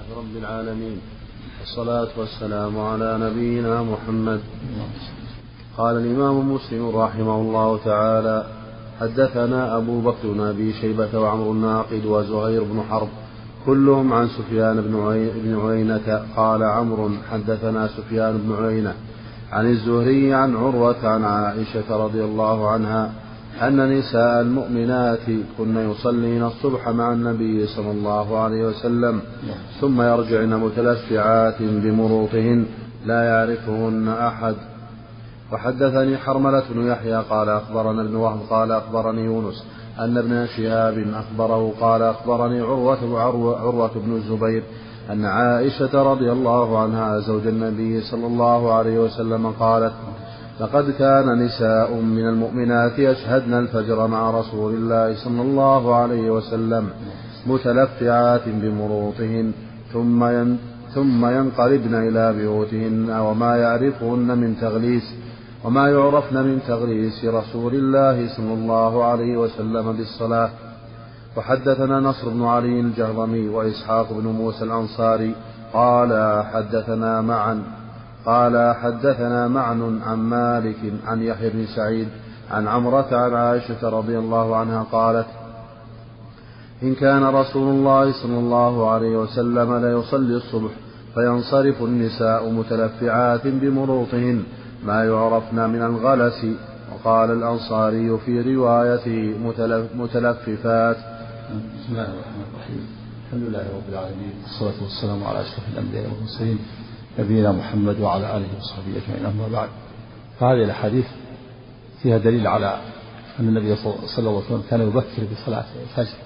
لله رب العالمين. والصلاة والسلام على نبينا محمد. قال الإمام مسلم رحمه الله تعالى حدثنا أبو بكر بن أبي شيبة وعمر الناقد وزهير بن حرب كلهم عن سفيان بن عيينة. قال عمرو حدثنا سفيان بن عيينة عن الزهري عن عروة عن عائشة رضي الله عنها أن نساء المؤمنات كن يصلين الصبح مع النبي صلى الله عليه وسلم ثم يرجعن متلفعات بمروطهن لا يعرفهن أحد. وحدثني حرملة بن يحيى قال أخبرنا ابن وهب قال أخبرني يونس أن ابن شهاب أخبره قال أخبرني عروة عروة بن الزبير أن عائشة رضي الله عنها زوج النبي صلى الله عليه وسلم قالت لقد كان نساء من المؤمنات يشهدن الفجر مع رسول الله صلى الله عليه وسلم متلفعات بمروطهن ثم ثم ينقلبن إلى بيوتهن وما يعرفهن من تغليس وما يعرفن من تغليس رسول الله صلى الله عليه وسلم بالصلاة. وحدثنا نصر بن علي الجهضمي وإسحاق بن موسى الأنصاري قال حدثنا معا قال حدثنا معن عن مالك عن يحيى بن سعيد عن عمرة عن عائشة رضي الله عنها قالت إن كان رسول الله صلى الله عليه وسلم ليصلي الصبح فينصرف النساء متلفعات بمروطهن ما يعرفن من الغلس. وقال الأنصاري في روايته متلففات. بسم الله الرحمن الرحيم. الحمد لله رب العالمين. والصلاة والسلام على أشرف الأنبياء والمرسلين نبينا محمد وعلى آله وصحبه أجمعين. أما بعد فهذه الأحاديث فيها دليل على أن النبي صلى الله عليه وسلم كان يبكر بصلاة الفجر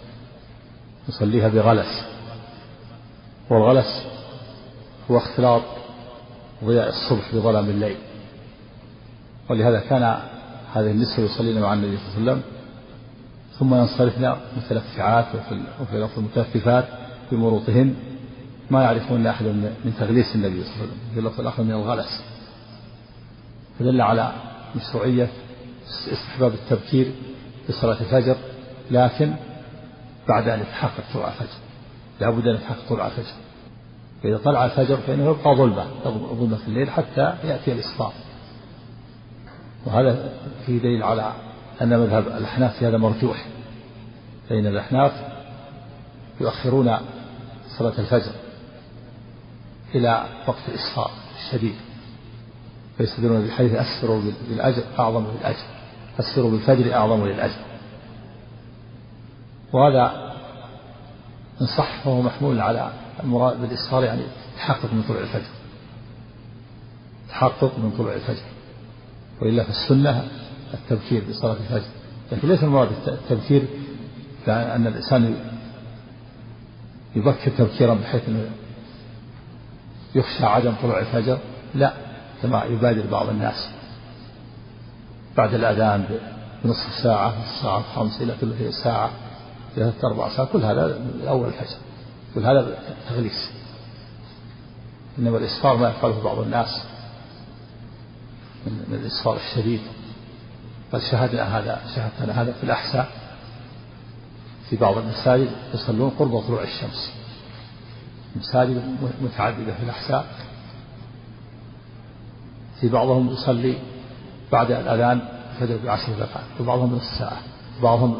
يصليها بغلس. والغلس هو اختلاط ضياء الصبح بظلام الليل. ولهذا كان هذه النسوة يصلين مع النبي صلى الله عليه وسلم ثم ينصرفن متلفعات وفي لفظ متلففات بمروطهن ما يعرفون أحد من تغليس النبي صلى الله عليه وسلم. في اللفظ الآخر من الغلس. فدل على مشروعية استحباب التبكير بصلاة الفجر لكن بعد أن يتحقق طلوع الفجر. لابد أن يتحقق طلوع الفجر. فإذا طلع الفجر فإنه يبقى ظلمة ظلمة في الليل حتى يأتي الإسفار وهذا فيه دليل على أن مذهب الأحناف في هذا مرجوح. فإن الأحناف يؤخرون صلاة الفجر. إلى وقت الإسفار الشديد. فيستدلون بحيث أسفروا بالأجر أعظم للأجر. أسفروا بالفجر أعظم للأجر. وهذا إن صح فهو محمول على المراد بالإسفار يعني تحقق من طلوع الفجر. تحقق من طلوع الفجر. وإلا فالسنة التبكير بصلاة الفجر. لكن ليس المراد التبكير أن الإنسان يبكر تبكيرا بحيث أنه يخشى عدم طلوع الفجر؟ لا كما يبادر بعض الناس بعد الأذان بنصف ساعة نصف ساعة خمس إلى ثلثي ساعة إلى ثلاث أربع ساعات كل هذا أول الفجر كل هذا تغليس إنما الإسفار ما يفعله بعض الناس من الإسفار الشديد. بل شاهدنا هذا شاهدنا هذا في الأحساء في بعض المساجد يصلون قرب طلوع الشمس. مساجد متعددة في الأحساء. في بعضهم يصلي بعد الأذان الفجر بعشر دقائق وبعضهم نصف ساعة وبعضهم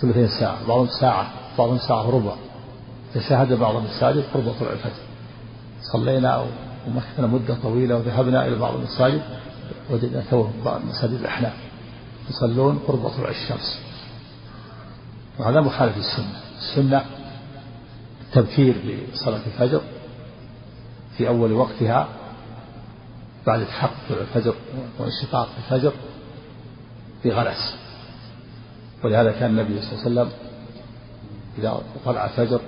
ثلثين ساعة وبعضهم ساعة وبعضهم ساعة وربع فشاهد بعض المساجد قرب طلوع الفجر. صلينا ومكثنا مدة طويلة وذهبنا إلى بعض المساجد وجدنا توهم بعض مساجد الأحناف يصلون قرب طلوع الشمس. وهذا مخالف للسنة. السنة التبكير بصلاة الفجر في أول وقتها بعد تحقق الفجر وانشقاق الفجر بغلس ولهذا كان النبي صلى الله عليه وسلم إذا طلع الفجر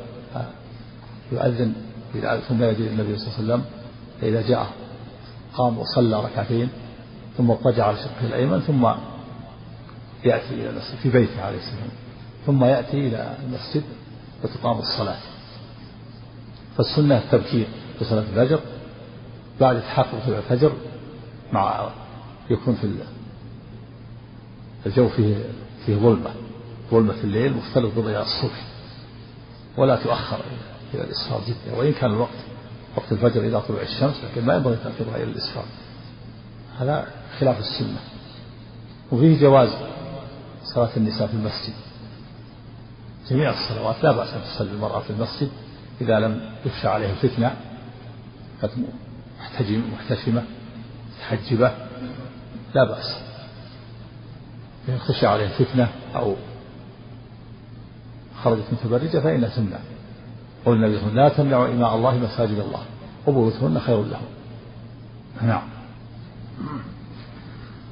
يؤذن ثم يجي النبي صلى الله عليه وسلم فإذا جاء قام وصلى ركعتين ثم اضطجع على شقه الأيمن ثم يأتي إلى المسجد في بيته عليه السلام. ثم يأتي إلى المسجد وتقام الصلاة. فالسنة التبكير في صلاة الفجر بعد تحقق طلوع الفجر مع يكون في الجو فيه فيه ظلمة ظلمة في الليل مختلط بضياء الصبح ولا تؤخر إلى الإسفار جدا وإن كان الوقت وقت الفجر إذا طلع الشمس لكن ما ينبغي تأخيرها إلى الإسفار. هذا خلاف السنة. وفيه جواز صلاة النساء في المسجد. جميع الصلوات لا بأس أن تصلي المرأة في المسجد إذا لم يخشى عليها الفتنة محتجم محتشمة متحجبة لا بأس. إن خشى عليها الفتنة أو خرجت متبرجة فإنها تمنع قل النبي لا تمنعوا إماء الله مساجد الله وبيوتهن خير لهم. نعم.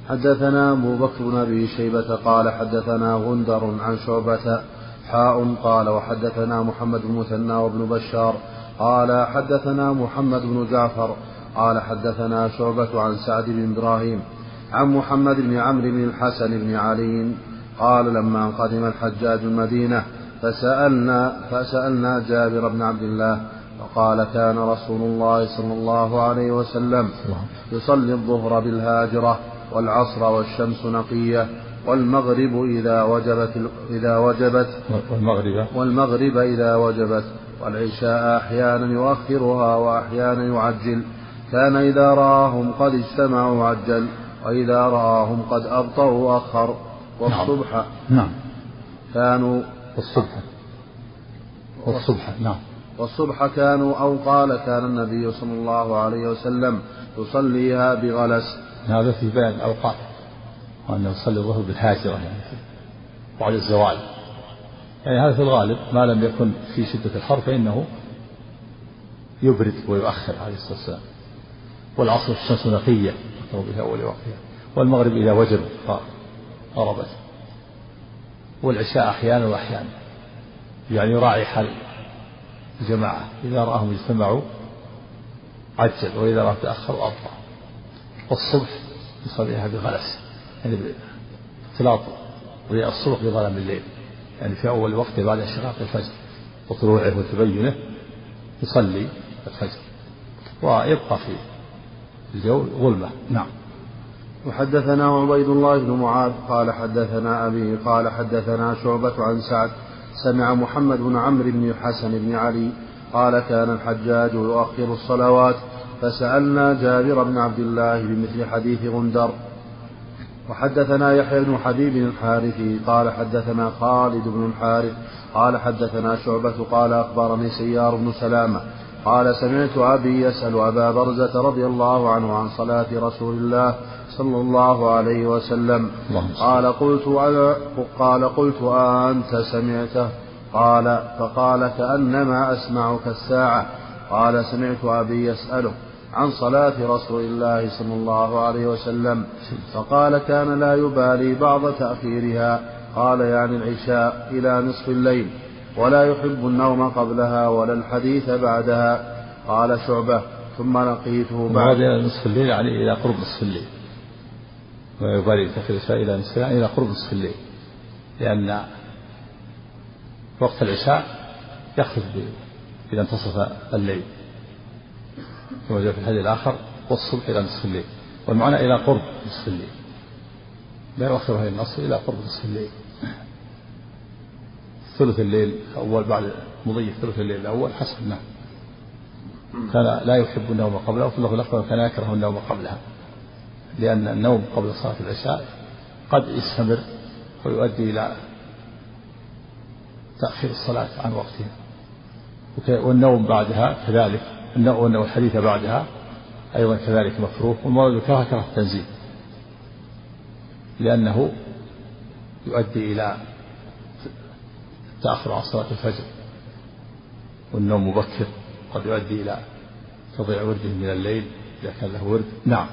حدثنا أبو بكر بن أبي شيبة قال حدثنا غندر عن شعبة حاء قال وحدثنا محمد بن مثنى وابن بشار قال حدثنا محمد بن جعفر قال حدثنا شعبة عن سعد بن إبراهيم عن محمد بن عمرو بن الحسن بن علي قال لما قدم الحجاج المدينة فسألنا فسألنا جابر بن عبد الله فقال كان رسول الله صلى الله عليه وسلم يصلي الظهر بالهاجرة والعصر والشمس نقية والمغرب إذا وجبت إذا وجبت والمغرب. والمغرب إذا وجبت. والعشاء أحيانا يؤخرها وأحيانا يعجل. كان إذا رآهم قد اجتمعوا عجل وإذا رآهم قد أبطأوا أخر والصبح. نعم. كانوا والصبح. والصبح. نعم. والصبح كانوا أو قال كان النبي صلى الله عليه وسلم يصليها بغلس. هذا في بيان الأوقات. وأنه يصلي الظهر بالهاجرة يعني بعد الزوال. يعني هذا في الغالب ما لم يكن في شدة الحر فإنه يبرد ويؤخر عليه الصلاة والسلام. والعصر الشمس نقية بها أول وقتها والمغرب إذا وجب غربت والعشاء أحيانا وأحيانا. يعني يراعي حال الجماعة. إذا رآهم اجتمعوا عجل وإذا رأى تأخر أبطأ والصبح يصليها بغلس. يعني باختلاط ضياء الصبح بظلام الليل. يعني في أول وقت بعد انشقاق الفجر وطلوعه وتبينه يصلي الفجر. ويبقى في الجو ظلمة نعم. وحدثنا عبيد الله بن معاذ قال حدثنا أبي قال حدثنا شعبة عن سعد سمع محمد بن عمرو بن الحسن بن علي قال كان الحجاج يؤخر الصلوات فسألنا جابر بن عبد الله بمثل حديث غندر. وحدثنا يحيى بن حبيب الحارثي قال حدثنا خالد بن الحارث قال حدثنا شعبة قال أخبرني سيار بن سلامة قال سمعت أبي يسأل أبا برزة رضي الله عنه عن صلاة رسول الله صلى الله عليه وسلم. قال قلت أنا قال قلت أنت سمعته؟ قال فقال كأنما أسمعك الساعة. قال سمعت أبي يسأله عن صلاة رسول الله صلى الله عليه وسلم فقال كان لا يبالي بعض تأخيرها. قال يعني العشاء إلى نصف الليل ولا يحب النوم قبلها ولا الحديث بعدها. قال شعبة ثم لقيته بعد إلى نصف الليل يعني إلى قرب نصف الليل. ويبالي تأخير العشاء إلى نصف الليل إلى قرب نصف الليل لأن وقت العشاء يخرج إذا انتصف الليل. كما جاء في الحديث الآخر والصبح إلى نصف الليل. والمعنى إلى قرب نصف الليل. لا يؤخر هذه النصف إلى قرب نصف الليل. ثلث الليل الأول بعد مضي ثلث الليل الأول حسب نعم كان لا يحب النوم قبله وفي اللفظ الأخر كان يكره النوم قبلها. لأن النوم قبل صلاة العشاء قد يستمر ويؤدي إلى تأخير الصلاة عن وقتها. والنوم بعدها كذلك. والحديث بعدها أيضا كذلك مكروه والمراد بالكراهة كراهة التنزيل. لأنه يؤدي إلى التأخر عن صلاة الفجر والنوم مبكر قد يؤدي إلى تضيع ورده من الليل إذا كان له ورد. نعم.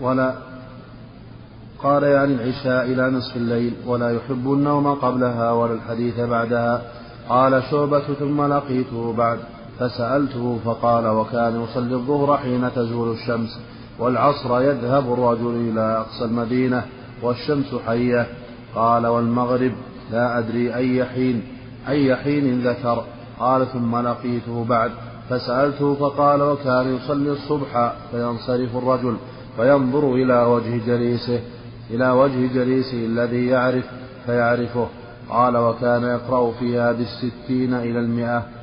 ولا قال يعني العشاء إلى نصف الليل ولا يحب النوم قبلها ولا الحديث بعدها. قال شعبة ثم لقيته بعد. فسألته فقال وكان يصلي الظهر حين تزول الشمس والعصر يذهب الرجل إلى أقصى المدينة والشمس حية. قال والمغرب لا أدري أي حين أي حين ذكر. قال ثم لقيته بعد. فسألته فقال وكان يصلي الصبح فينصرف الرجل فينظر إلى وجه جليسه إلى وجه جليسه الذي يعرف فيعرفه. قال وكان يقرأ فيها بالستين إلى المئة.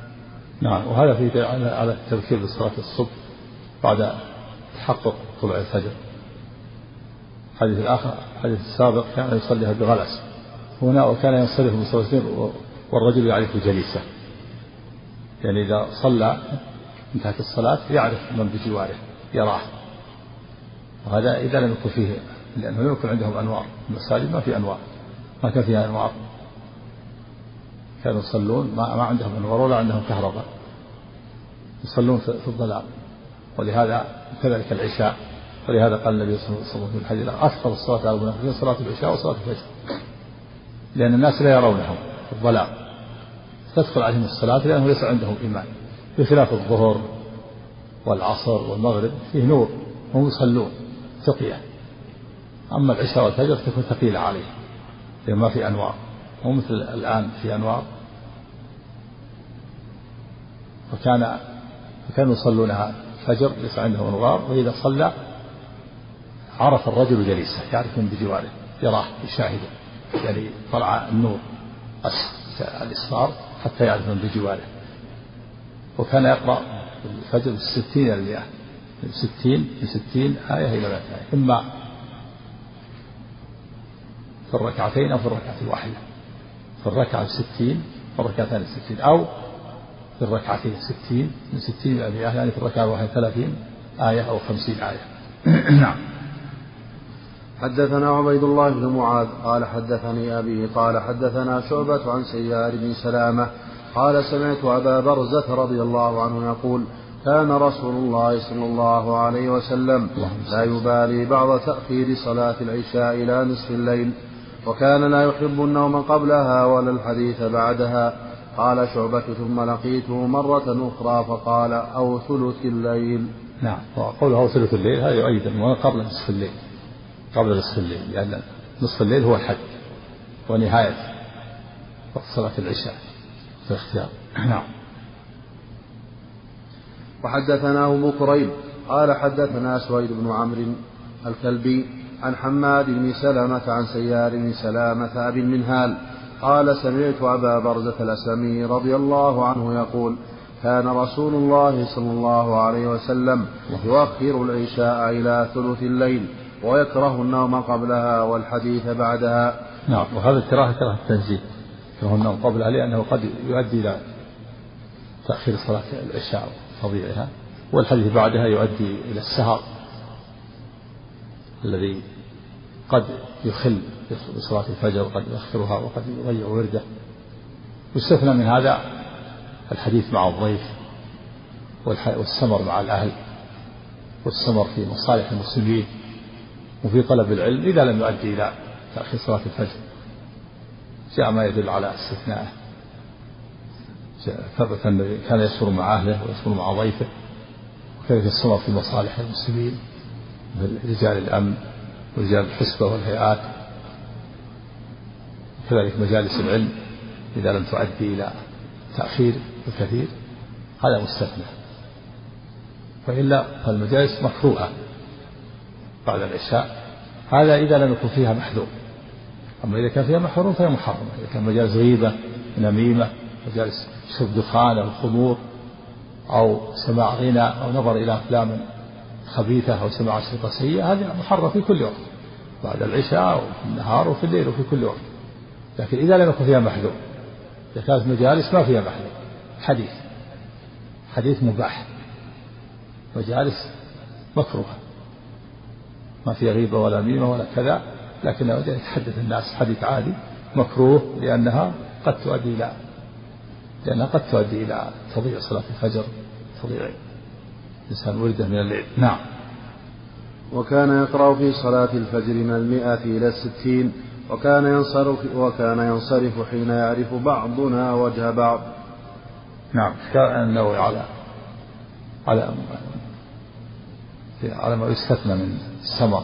نعم وهذا في على التبكير بصلاة الصبح بعد تحقق طلوع الفجر. الحديث الآخر الحديث السابق كان يصليها بغلس هنا وكان ينصرف المصلين والرجل يعرف جليسه. يعني إذا صلى انتهت الصلاة يعرف من بجواره يراه. وهذا إذا لم يكن فيه لأنه لم يكن عندهم أنوار. المساجد ما في أنوار. ما كان فيها أنوار. كانوا يصلون ما, عندهم أنوار ولا عندهم كهرباء. يصلون في الظلام. ولهذا كذلك العشاء. ولهذا قال النبي صلى الله عليه وسلم في الحديث أكثر الصلاة على المنافقين صلاة العشاء وصلاة الفجر. لأن الناس لا يرونهم في الظلام. تدخل عليهم الصلاة لأنه ليس عندهم إيمان. بخلاف الظهر والعصر والمغرب فيه نور. هم يصلون تقية أما العشاء والفجر تكون ثقيلة عليه لأن ما في أنوار. مو مثل الآن في أنوار وكان فكانوا يصلونها الفجر ليس عندهم أنوار وإذا صلى عرف الرجل جليسه يعرف من بجواره يراه يشاهده يعني طلع النور الإصفار حتى يعرف من بجواره. وكان يقرأ الفجر إلى المئة. من ستين من ستين آية إلى مئة آية. إما في الركعتين أو في الركعة الواحدة. في الركعة الستين والركعتين الستين أو في الركعتين الستين من ستين إلى مئة يعني في الركعة الواحدة ثلاثين آية أو خمسين آية. نعم. حدثنا عبيد الله بن معاذ قال حدثني أبي قال حدثنا شعبة عن سيار بن سلامة قال سمعت أبا برزة رضي الله عنه يقول كان رسول الله صلى الله عليه وسلم لا يبالي بعض تأخير صلاة العشاء إلى نصف الليل. وكان لا يحب النوم قبلها ولا الحديث بعدها. قال شعبة ثم لقيته مرة أخرى فقال أو ثلث الليل. نعم. وقوله أو ثلث الليل هذا يؤيد أنه قبل نصف الليل. قبل نصف الليل لأن نصف الليل هو الحد ونهاية صلاة العشاء في الاختيار. نعم. وحدثنا أبو كريب. قال حدثنا سويد بن عمرو الكلبي عن حماد بن سلمة عن سيار بن سلامة أبي المنهال. قال سمعت أبا برزة الأسلمي رضي الله عنه يقول كان رسول الله صلى الله عليه وسلم يؤخر العشاء إلى ثلث الليل ويكره النوم قبلها والحديث بعدها. نعم وهذا الكراهة كراهة التنزيل يكره النوم قبلها لأنه قد يؤدي إلى تأخير صلاة العشاء وتضييعها والحديث بعدها يؤدي إلى السهر. الذي قد يخل بصلاة الفجر وقد يؤخرها وقد يضيع ورده. يستثنى من هذا الحديث مع الضيف والسمر مع الأهل والسمر في مصالح المسلمين وفي طلب العلم إذا لم يؤدي إلى تأخير صلاة الفجر. جاء ما يدل على أنه كان يسفر مع أهله ويسفر مع ضيفه وكذلك السمر في مصالح المسلمين. رجال الأمن ورجال الحسبة والهيئات. كذلك مجالس العلم إذا لم تؤدي إلى تأخير الكثير. هذا مستثنى. وإلا فالمجالس مكروهة بعد العشاء. هذا إذا لم يكن فيها محذور. أما إذا كان فيها محظور فهي محرمة. إذا كان مجالس غيبة نميمة مجالس شرب دخان أو خمور أو سماع غنى أو نظر إلى أفلام خبيثة أو سماع أشرطة سيئة هذه محرمة في كل وقت بعد العشاء وفي النهار وفي الليل وفي كل وقت. لكن إذا لم يكن فيها محذور إذا كانت مجالس ما فيها محذور. حديث حديث مباح. مجالس مكروهة. ما فيها غيبة ولا ميمة ولا كذا لكنه يتحدث الناس حديث عادي مكروه لأنها قد تؤدي إلى لأنها قد تؤدي إلى تضييع صلاة الفجر تضييع الإنسان وردة من الليل. نعم. وكان يقرأ في صلاة الفجر من المئة إلى الستين وكان ينصرف وكان ينصرف حين يعرف بعضنا وجه بعض. نعم. كأنه على على على ما يستثنى من السمر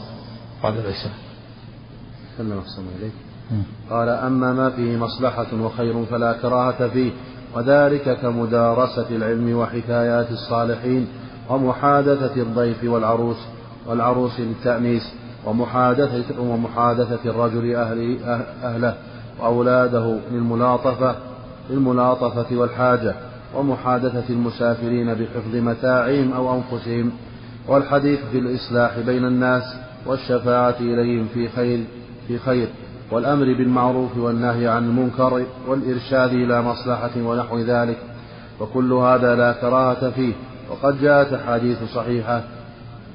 بعد العشاء. سلم أحسن إليك قال أما ما فيه مصلحة وخير فلا كراهة فيه وذلك كمدارسة العلم وحكايات الصالحين ومحادثة الضيف والعروس والعروس للتأنيس ومحادثة ومحادثة الرجل أهل أهله وأولاده للملاطفة للملاطفة والحاجة ومحادثة المسافرين بحفظ متاعهم أو أنفسهم والحديث في الإصلاح بين الناس والشفاعة إليهم في خير في خير والأمر بالمعروف والنهي عن المنكر والإرشاد إلى مصلحة ونحو ذلك وكل هذا لا كراهة فيه. وقد جاءت أحاديث صحيحة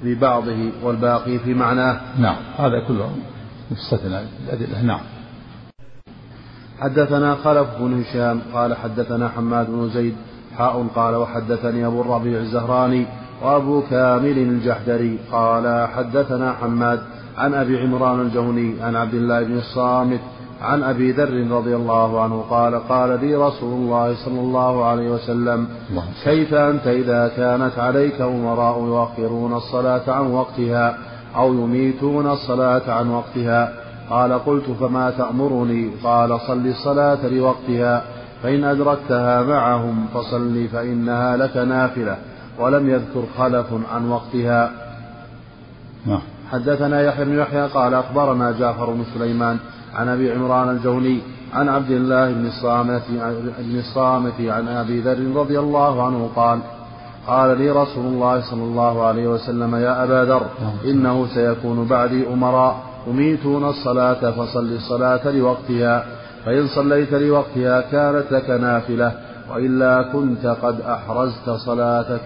ببعضه والباقي في معناه. نعم هذا كله مستثنى الأدلة. نعم. حدثنا خلف بن هشام قال حدثنا حماد بن زيد حاء قال وحدثني أبو الربيع الزهراني وأبو كامل الجحدري قال حدثنا حماد عن أبي عمران الجهني عن عبد الله بن الصامت عن أبي ذر رضي الله عنه قال قال لي رسول الله صلى الله عليه وسلم كيف أنت إذا كانت عليك أمراء يؤخرون الصلاة عن وقتها أو يميتون الصلاة عن وقتها؟ قال قلت فما تأمرني؟ قال صل الصلاة لوقتها فإن أدركتها معهم فصل فإنها لك نافلة ولم يذكر خلف عن وقتها. نعم. حدثنا يحيى بن يحيى قال أخبرنا جعفر بن سليمان عن أبي عمران الجوني عن عبد الله بن الصامت بن الصامت عن أبي ذر رضي الله عنه قال قال لي رسول الله صلى الله عليه وسلم يا أبا ذر إنه سيكون بعدي أمراء يميتون الصلاة فصل الصلاة لوقتها فإن صليت لوقتها كانت لك نافلة وإلا كنت قد أحرزت صلاتك.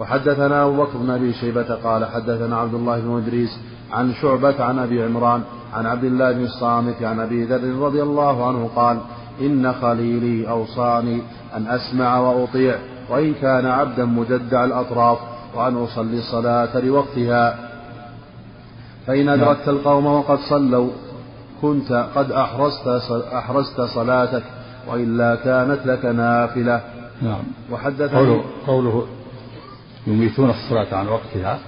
وحدثنا أبو بكر بن أبي شيبة قال حدثنا عبد الله بن إدريس عن شعبة عن أبي عمران عن عبد الله بن الصامت عن أبي ذر رضي الله عنه قال إن خليلي أوصاني أن أسمع وأطيع وإن كان عبدا مجدع الأطراف وأن أصلي الصلاة لوقتها. فإن أدركت القوم وقد صلوا كنت قد أحرزت أحرزت صلاتك وإلا كانت لك نافلة. نعم. وحدثني قوله, قوله يميتون الصلاة عن وقتها.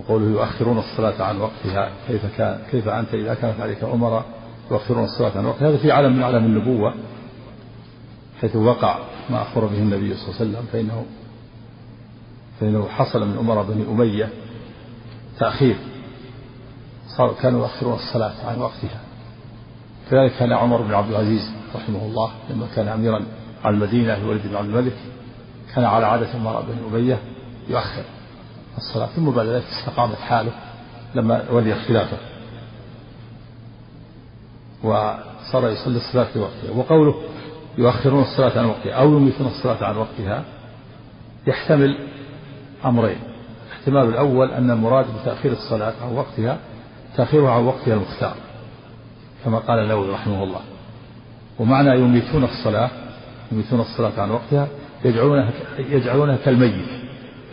وقوله يؤخرون الصلاة عن وقتها كيف كان كيف أنت إذا كانت عليك أمراء يؤخرون الصلاة عن وقتها؟ هذا في علم من علم النبوة حيث وقع ما أخبر به النبي صلى الله عليه وسلم فإنه فإنه حصل من أمراء بني أمية تأخير. صار كانوا يؤخرون الصلاة عن وقتها. كذلك كان عمر بن عبد العزيز رحمه الله لما كان أميرا على المدينة الوليد بن عبد الملك كان على عادة أمراء بني أمية يؤخر. الصلاة. ثم بعد ذلك استقامت حاله لما ولي الخلافة وصار يصلي الصلاة في وقتها. وقوله يؤخرون الصلاة عن وقتها أو يميتون الصلاة عن وقتها يحتمل أمرين. الاحتمال الأول أن المراد بتأخير الصلاة عن وقتها تأخيرها عن وقتها المختار كما قال النووي رحمه الله. ومعنى يميتون الصلاة يميتون الصلاة عن وقتها يجعلونها يجعلونها كالميت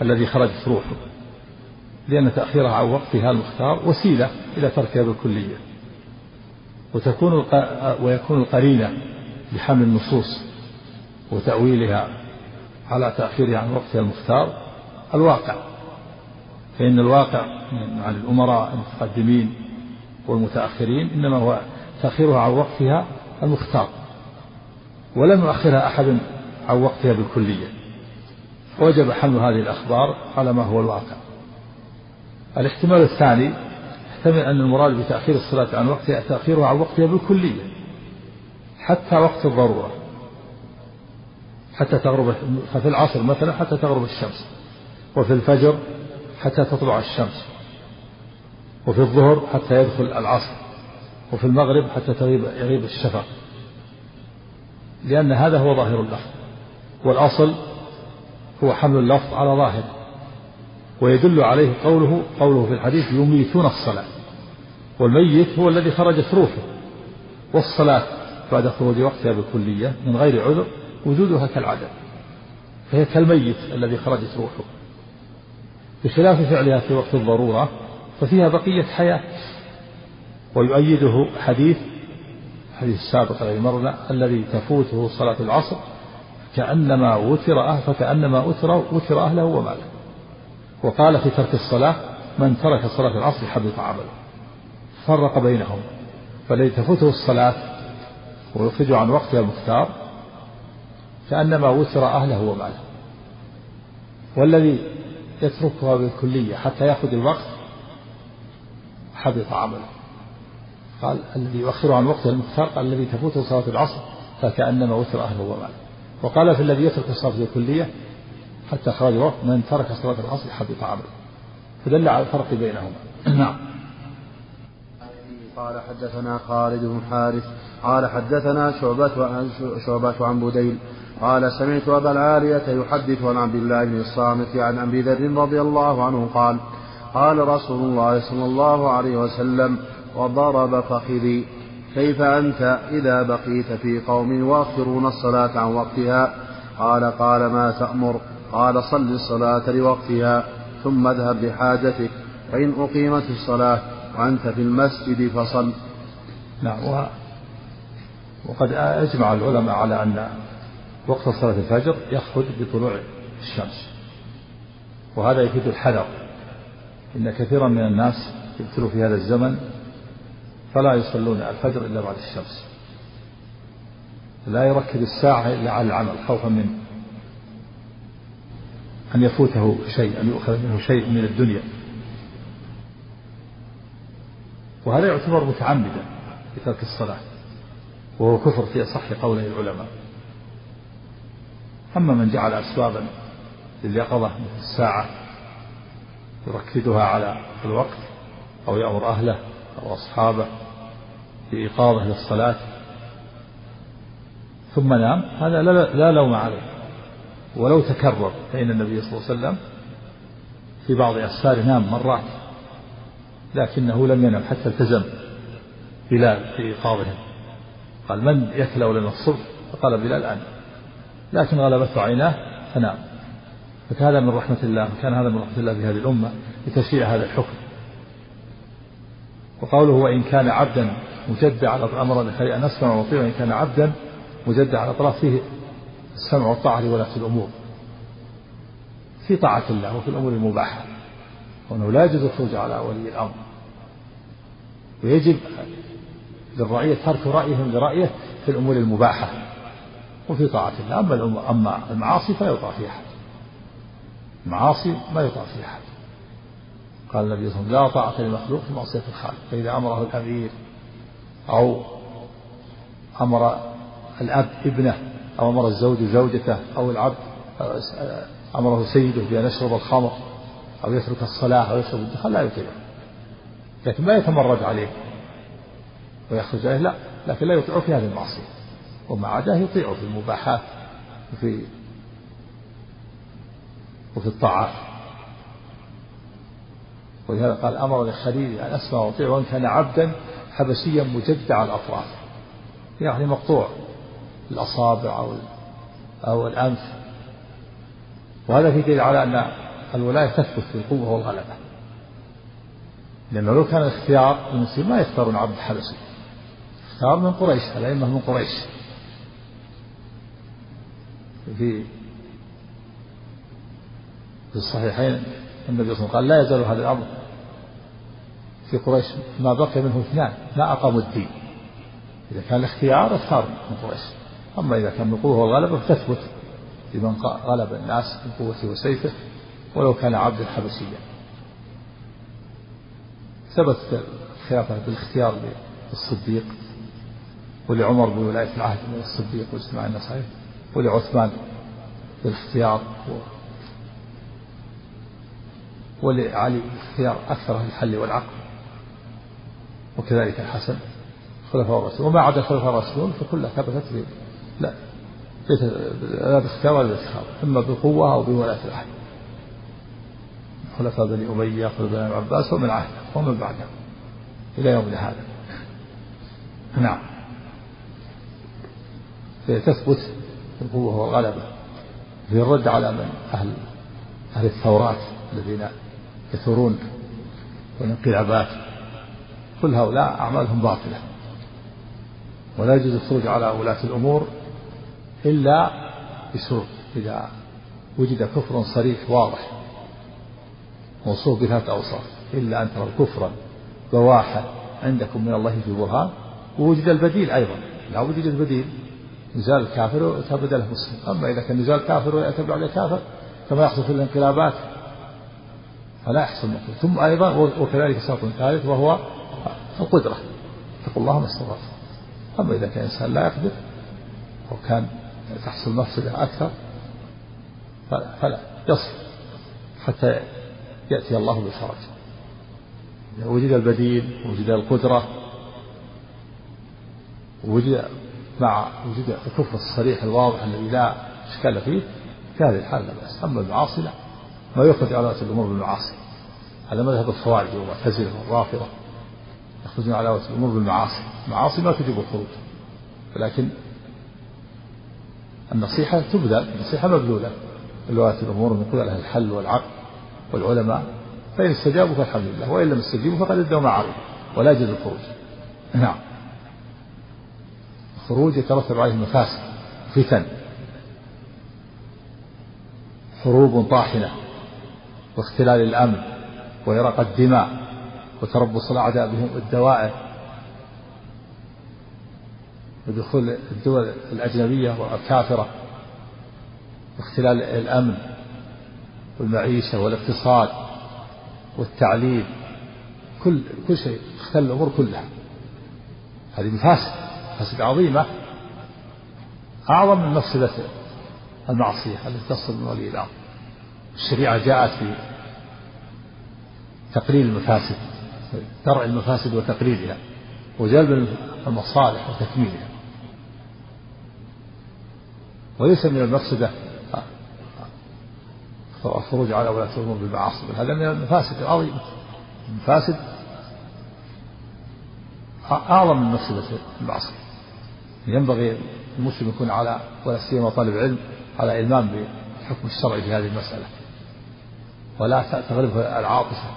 الذي خرجت روحه. لأن تأخيرها عن وقتها المختار وسيلة إلى تركها بالكلية وتكون ويكون القرينة بحمل النصوص وتأويلها على تأخيرها عن وقتها المختار الواقع. فإن الواقع عن الأمراء المتقدمين والمتأخرين إنما هو تأخيرها عن وقتها المختار ولم يؤخرها أحد عن وقتها بالكلية. وجب حمل هذه الأخبار على ما هو الواقع. الاحتمال الثاني يحتمل أن المراد بتأخير الصلاة عن وقتها تأخيرها عن وقتها بالكلية حتى وقت الضرورة حتى تغرب ففي العصر مثلا حتى تغرب الشمس وفي الفجر حتى تطلع الشمس وفي الظهر حتى يدخل العصر وفي المغرب حتى تغيب يغيب الشفق. لأن هذا هو ظاهر اللفظ والأصل هو حمل اللفظ على ظاهره ويدل عليه قوله قوله في الحديث يميتون الصلاة. والميت هو الذي خرجت روحه والصلاة بعد خروج وقتها بالكلية من غير عذر وجودها كالعدم. فهي كالميت الذي خرجت روحه بخلاف فعلها في وقت الضرورة ففيها بقية حياة. ويؤيده حديث حديث السابق الذي مرنا الذي تفوته صلاة العصر كأنما وتر فكأنما وتر وتر أهله وماله. وقال في ترك الصلاة من ترك صلاة العصر حبط عمله. فرق بينهم. فالذي تفوته الصلاة ويخرج عن وقتها المختار كأنما وتر أهله وماله. والذي يتركها بالكلية حتى يأخذ الوقت حبط عمله. قال الذي يؤخر عن وقتها المختار قال الذي تفوته صلاة العصر فكأنما وتر أهله وماله. وقال في الذي يترك الصلاة الكلية حتى خرج الوقت من ترك صلاة العصر حبط عمله فدل على الفرق بينهما. نعم. قال حدثنا خالد بن حارث قال حدثنا شعبة عن شعبة عن بديل قال سمعت أبا العالية يحدث عن عبد الله بن الصامت عن أبي ذر رضي الله عنه قال قال رسول الله صلى الله عليه وسلم وضرب فخذي كيف أنت إذا بقيت في قوم يؤخرون الصلاة عن وقتها؟ قال قال ما تأمر؟ قال صل الصلاة لوقتها ثم اذهب لحاجتك فإن أقيمت الصلاة وأنت في المسجد فصل. نعم وقد أجمع العلماء على أن وقت صلاة الفجر يخرج بطلوع الشمس. وهذا يفيد الحذر إن كثيرا من الناس يبتلوا في هذا الزمن فلا يصلون الفجر إلا بعد الشمس. لا يركز الساعة إلا على العمل خوفا من أن يفوته شيء أن يؤخذ منه شيء من الدنيا. وهذا يعتبر متعمدا في ترك الصلاة وهو كفر في أصح قوله العلماء. أما من جعل أسبابا لليقظة مثل الساعة يركزها على الوقت أو يأمر أهله أو أصحابه بإيقاظه للصلاة ثم نام هذا لا, لا لوم عليه. ولو تكرر فإن النبي صلى الله عليه وسلم في بعض أسفاره نام مرات لكنه لم ينم حتى التزم بلال في إيقاظهم قال من يكلأ لنا الصبح فقال بلال أنا. لكن غلبته عيناه فنام. فكان هذا من رحمة الله كان هذا من رحمة الله بهذه الأمة لتشريع هذا الحكم. وقوله وإن كان عبدا مجدع على أمر أن نسمع ونطيع وإن كان عبدا مجدع على الأطراف فيه السمع والطاعة لولاة الأمور. في طاعة الله وفي الأمور المباحة. وأنه لا يجوز الخروج على ولي الأمر. ويجب للرعية ترك رأيهم لرأيه في الأمور المباحة. وفي طاعة الله. أما أما المعاصي فلا يطاع فيها أحد. المعاصي ما يطاع فيها أحد. قال النبي صلى الله عليه وسلم لا طاعة لمخلوق في معصية الخالق. فإذا أمره الأمير أو أمر الأب ابنه أو أمر الزوج زوجته أو العبد أمره سيده بأن يشرب الخمر أو يترك الصلاة أو يشرب الدخان لا يطيعه لكن ما يتمرد عليه ويخرج عليه لا. لكن لا يطيعه في هذه المعصية. وما عداه يطيعه في المباحات وفي وفي الطاعات. ولهذا قال أمر خليلي أن أسمع وأطيع وإن كان عبدا حبشيا مجدع الأطراف. يعني مقطوع. الأصابع أو أو الأنف. وهذا في دليل على أن الولاية تثبت في القوة والغلبة. لأنه لو كان الاختيار المسلمين ما يختارون عبد حبشي اختار من قريش الأئمة من قريش. في في الصحيحين النبي صلى الله عليه وسلم قال لا يزال هذا الأمر في قريش ما بقي منه اثنان ما أقاموا الدين. إذا كان الاختيار اختار من قريش. أما إذا كان بالقوة والغلبة فتثبت لمن غلب الناس بقوته وسيفه ولو كان عبدا حبشيا ثبت الخلافة بالاختيار للصديق ولعمر بولاية العهد من الصديق واجتماع عليه ولعثمان بالاختيار ولعلي اختيار أكثر الحل والعقل وكذلك الحسن خلفاء الراشدون وما عدا الخلفاء الراشدون فكلها ثبتت. لا. لا باختيار ولا باختيار إما بقوة أو بولاية العهد. خلفاء بني أمية خلفاء بني عباس ومن عهد ومن بعدهم إلى يومنا هذا. نعم. تثبت القوة والغلبة في الرد على من؟ أهل أهل الثورات الذين يثورون والانقلابات. كل هؤلاء أعمالهم باطلة. ولا يجوز الخروج على ولاة الأمور إلا بشروط إذا وجد كفر صريح واضح موصوف بثلاث أوصاف إلا أن تروا كفرا بواحا عندكم من الله في برهان ووجد البديل أيضا لا وجد البديل نزال الكافر ويأتى بدله مسلم أما إذا كان نزال كافر ويأتى بعد كافر كما يحصل في الانقلابات فلا يحصل مقبول ثم أيضا وكذلك شرط ثالث وهو القدرة اتقوا الله ما استطعتم. أما إذا كان إنسان لا يقدر وكان تحصل مفسدة أكثر فلا, يصبر حتى يأتي الله بالفرج إذا وجد البديل وجد القدرة وجد مع وجود الكفر الصريح الواضح الذي لا إشكال فيه في هذه الحالة لا بأس. أما المعاصي لا. ما يخرج على الأمور بالمعاصي. هذا مذهب الخوارج والمعتزلة والرافضة يخرجون على الأمور بالمعاصي. المعاصي ما تجيب الخروج ولكن النصيحة تبذل النصيحة مبذولة. الولاة الأمور من قبل أهل الحل والعقل والعلماء فإن استجابوا فالحمد لله وإن لم يستجيبوا فقد ادوا ما عليه ولا يجوز الخروج. نعم. الخروج يترتب عليه مفاسد فتن. حروب طاحنة واختلال الأمن وإراقة الدماء وتربص الأعداء بهم الدوائر. ودخول الدول الأجنبية والكافرة واختلال الأمن والمعيشة والاقتصاد والتعليم. كل كل شيء اختل الأمور كلها. هذه مفاسد مفاسد عظيمة. أعظم من مفسدة المعصية التي تصل من ولي الأمر الشريعة جاءت في تقليل المفاسد درع المفاسد وتقليلها وجلب المصالح وتكميلها. وليس من المفسدة الخروج على ولاة الأمور بالمعاصي. هذا من المفاسد العظيمة المفاسد أعظم من مفسدة المعصية ينبغي المسلم يكون على ولا سيما طالب علم على إلمام بالحكم الشرعي في هذه المسألة. ولا تغلبه العاطفة.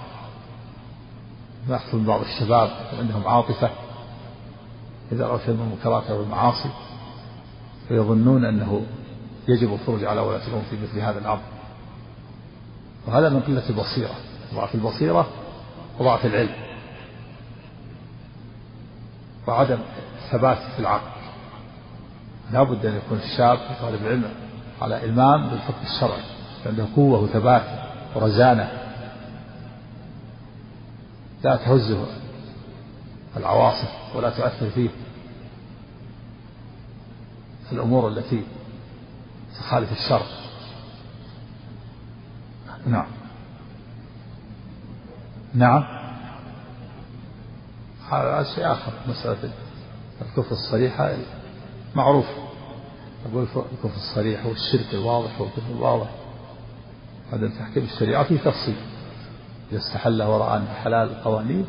ما يحصل بعض الشباب عندهم عاطفة. إذا رأوا شيء من المنكرات أو المعاصي. فيظنون أنه يجب الخروج على ولاة الأمور في مثل هذا الأمر. وهذا من قلة البصيرة. ضعف البصيرة وضعف العلم. وعدم ثبات في العقل. لا بد أن يكون الشاب طالب العلم على إلمام بالحكم الشرعي. عنده قوة وثبات ورزانة. لا تهزه العواصف ولا تؤثر فيه. الأمور التي تخالف الشرع نعم. نعم. هذا شيء آخر مسألة الكفر الصريحة معروف. أقول الكفر الصريح والشرك الواضح والكفر الواضح. هذا تحكيم الشريعة فيه تفصيل. إذا استحل وراء حلال القوانين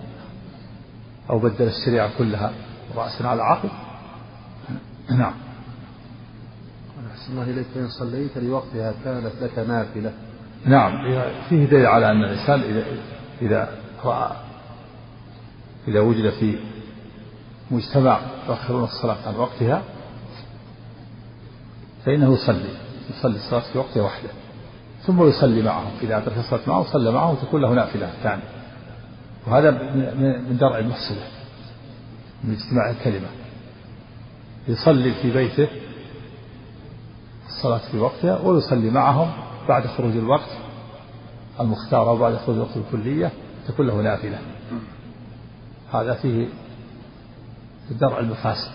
أو بدل الشريعة كلها رأسا على عقل. نعم. أحسن الله إليك فإن صليت لوقتها كانت لك نافلة. نعم. فيه دليل على أن الإنسان إذا إذا رأى إذا وجد في مجتمع يؤخرون الصلاة عن وقتها فإنه يصلي. يصلي الصلاة في وقتها وحده ثم يصلي معهم إذا أدرك الصلاة معهم صلى معهم تكون له نافلة ثانية. وهذا من درع المفسدة من اجتماع الكلمة. يصلي في بيته الصلاة في وقتها ويصلي معهم بعد خروج الوقت المختار أو بعد خروج الوقت الكلية تكون له نافلة. هذا فيه درع المفاسد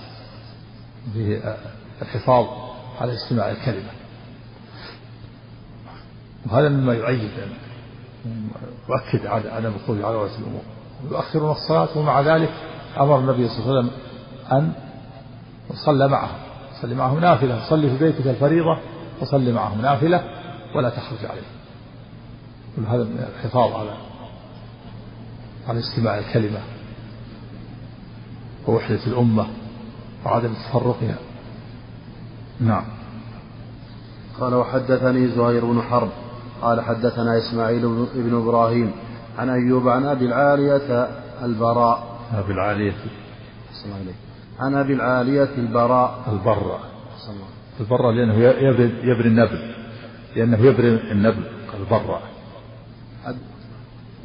فيه الحفاظ على اجتماع الكلمة وهذا مما يؤيد يؤكد عدم الخروج على ولاة الأمور. يؤخرون الصلاة ومع ذلك أمر النبي صلى الله عليه وسلم أن يصلى معهم. صلي معهم نافلة. صلي في بيتك الفريضة وصلي معهم نافلة ولا تخرج عليه. كل هذا من الحفاظ على على استماع الكلمة ووحدة الأمة وعدم تفرقها نعم. قال وحدثني زهير بن حرب. قال حدثنا إسماعيل بن إبراهيم عن أيوب عن أبي العالية البراء. أبي العالية. عن أبي العالية البراء. البراء. البراء لأنه يبري, يبري النبل. لأنه يبري النبل البراء.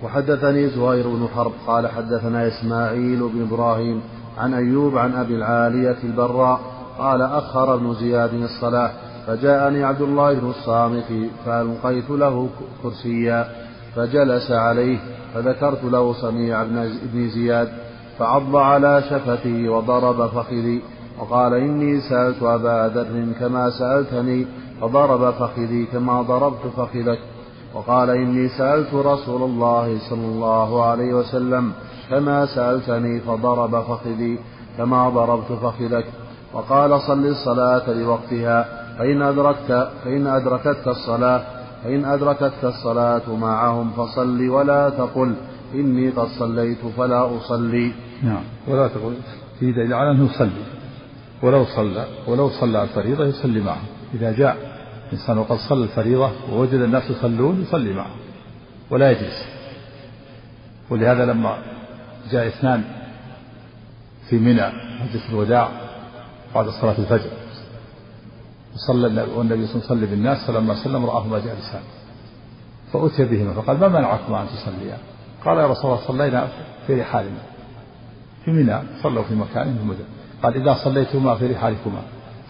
وحدثني زهير بن حرب قال حدثنا إسماعيل بن إبراهيم عن أيوب عن أبي العالية البراء قال أخر ابن زياد الصلاة فجاءني عبد الله بن الصامت فألقيت له كرسيا فجلس عليه فذكرت له صنيع بن زياد فعض على شفتي وضرب فخذي وقال إني سألت أبا ذر كما سألتني فضرب فخذي كما ضربت فخذك وقال إني سألت رسول الله صلى الله عليه وسلم كما سألتني فضرب فخذي كما ضربت فخذك وقال صل الصلاة لوقتها فإن أدركت فإن أدركتك الصلاة فإن أدركتك الصلاة معهم فصل ولا تقل إني قد صليت فلا أصلي نعم. ولا تقل في دليل على أنه يصلي ولو صلى ولو صلى الفريضة يصلي معهم إذا جاء إنسان وقد صلى الفريضة ووجد الناس يصلون يصلي معهم ولا يجلس. ولهذا لما جاء اثنان في منى مجلس الوداع بعد صلاة الفجر وصلى والنبي صلى الله عليه وسلم بالناس فلما سلم رآهما جالسان فأتي بهما فقال ما منعكما أن تصليا؟ قال يا رسول الله صلينا في رحالنا في منى صلوا في مكان مدن. قال إذا صليتما في رحالكما.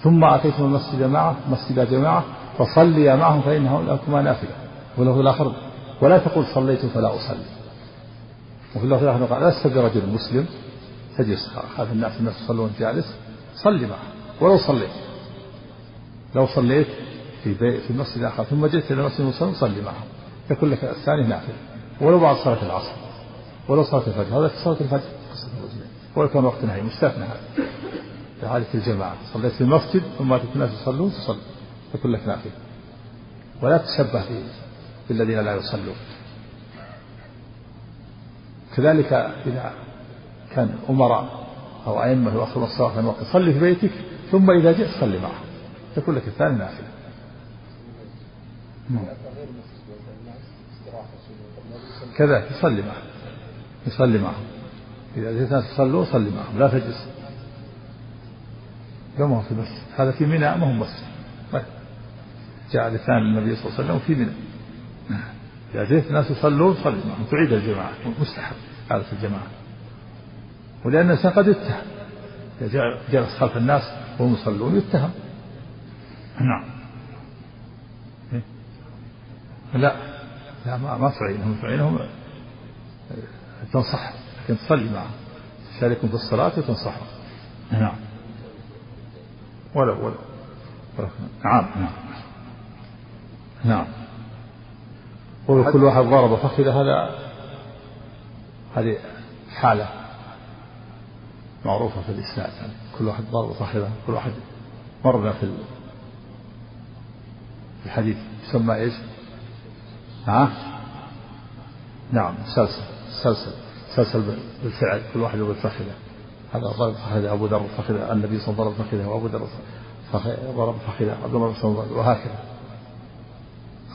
ثم أتيتم المسجد معه مسجد جماعة فصليا معهم فإنه لكما نافلة. وله الآخر ولا تقول صليت فلا أصلي. وفي اللفظ الآخر قال لست برجل مسلم؟ تجلس خاف الناس الناس يصلون جالس صلي معه. ولو صليت. لو صليت في بي في المسجد الآخر ثم جئت إلى المسجد المصلي صلي معهم يكون لك الثاني نافلة. ولو بعد صلاة العصر. ولو صلاة الفجر. هذا في صلاة الفجر. ولو كان وقت نهي مستثنى هذا في حالة الجماعة صليت في المسجد ثم أتيت الناس يصلون تصلي. يكون لك نافلة ولا تشبه بالذين لا يصلون. كذلك إذا كان أمراء أو أئمة يؤخرون الصلاة عن وقت صلي في بيتك ثم إذا جئت صلي معهم تكون لك الثاني نافلة. نعم. كذا يصلي معهم يصلي معهم إذا جئت الناس يصلوا صلي معهم لا تجلس. يوم في المسجد هذا في منى ما هو مسجد طيب. جاء لسان النبي صلى الله عليه وسلم في منى. إذا جئت الناس يصلون صلي معهم. تعيد الجماعة. مستحب. هذا في الجماعة. ولأن الإنسان قد يتهم. إذا جلس خلف الناس وهم يصلون يتهم. نعم. إيه؟ لا. لا ما ما تعينهم تعينهم تنصح. لكن تصلي معهم تشاركهم في الصلاة وتنصحهم نعم. ولو ولو. نعم نعم. نعم. وكل واحد ضرب فخذ هذا. هذه حالة معروفة في الإسناد يعني كل واحد ضرب فخذه كل واحد. مرنا في الحديث يسمى إيش؟ ها؟ نعم سلسل سلسل سلسل بالفعل كل واحد يضرب فخذه. هذا ضرب فخذه أبو ذر فخذه النبي صلى الله عليه وسلم ضرب فخذه وأبو ذر ضرب فخذه عبد الله بن وهكذا.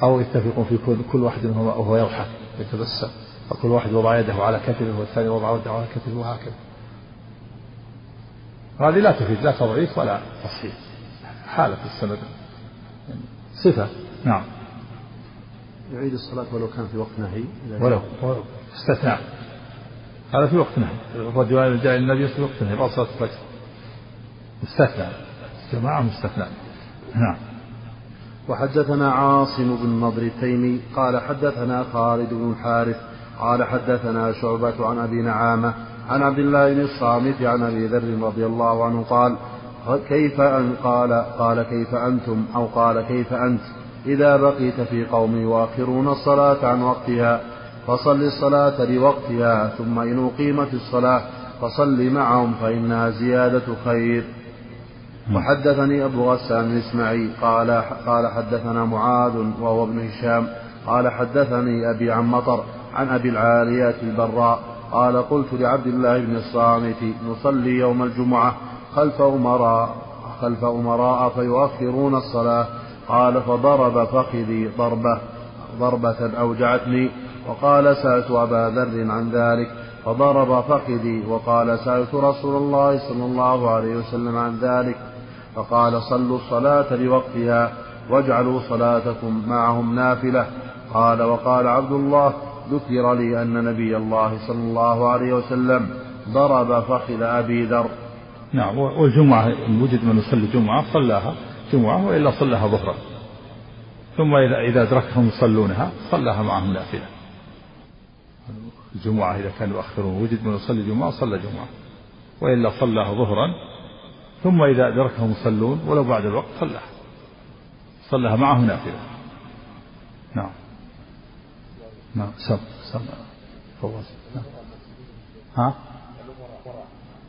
أو يتفقون في كل, كل واحد منهما وهو يضحك يتبسم. وكل واحد وضع يده على كتفه والثاني وضع يده على كتفه وهكذا. هذه لا تفيد لا تضعيف ولا تصحيح حالة السند. صفة. نعم. يعيد الصلاة ولو كان في وقت نهي. ولو. استثناء. هذا في وقت نهي الرجل جاء النبي في وقت نهي بعد صلاة الفجر. مستثنى. جماعة مستثنى. نعم. وحدثنا عاصم بن نضر التيمي قال حدثنا خالد بن الحارث قال حدثنا شعبة عن أبي نعامة عن عبد الله بن الصامت عن أبي ذر رضي الله عنه قال كيف أن قال قال كيف أنتم؟ أو قال كيف أنت؟ إذا بقيت في قوم يؤخرون الصلاة عن وقتها. فصل الصلاة لوقتها ثم إن أقيمت الصلاة فصل معهم فإنها زيادة خير. وحدثني أبو غسان بن إسماعيل قال قال حدثنا معاذ وهو ابن هشام قال حدثني أبي عن مطر عن أبي العاليات البراء قال قلت لعبد الله بن الصامت نصلي يوم الجمعة خلف أمراء خلف أمراء فيؤخرون الصلاة قال فضرب فخذي ضربة ضربة أوجعتني. وقال سألت أبا ذر عن ذلك فضرب فخذي وقال سألت رسول الله صلى الله عليه وسلم عن ذلك فقال صلوا الصلاة لوقتها واجعلوا صلاتكم معهم نافلة. قال وقال عبد الله ذكر لي أن نبي الله صلى الله عليه وسلم ضرب فخذ أبي ذر. نعم والجمعة إن وجد من يصلي جمعة صلاها جمعة وإلا صلاها ظهرا. ثم إذا إذا أدركهم يصلونها صلاها معهم نافلة. الجمعة إذا كانوا يؤخرون وجد من يصلي جمعة صلى جمعة وإلا صلاها ظهرا ثم إذا أدركه مصلون ولو بعد الوقت صلى. صلىها معه نافلة. نعم. نعم. سم سم فوز نعم. ها؟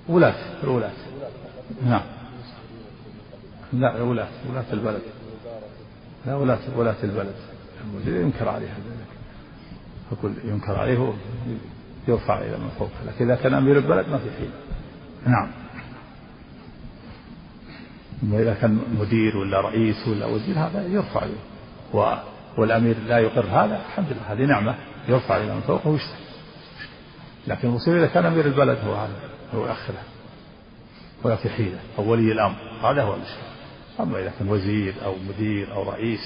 ولاة الولاة. نعم. لا ولاة ولاة البلد. لا ولاة ولاة البلد. ينكر عليها ذلك. يقول ينكر عليه يرفع إلى من فوق. لكن إذا كان أمير البلد ما في حيل نعم. إذا كان مدير ولا رئيس ولا وزير هذا يرفع. و والأمير لا يقر هذا الحمد لله هذه نعمة يرفع إلى من فوقه ويشتكي لكن المصيبة إذا كان أمير البلد هو هذا هو يأخره ولا في حيلة. أو ولي الأمر هذا هو المشكلة. أما إذا كان وزير أو مدير أو رئيس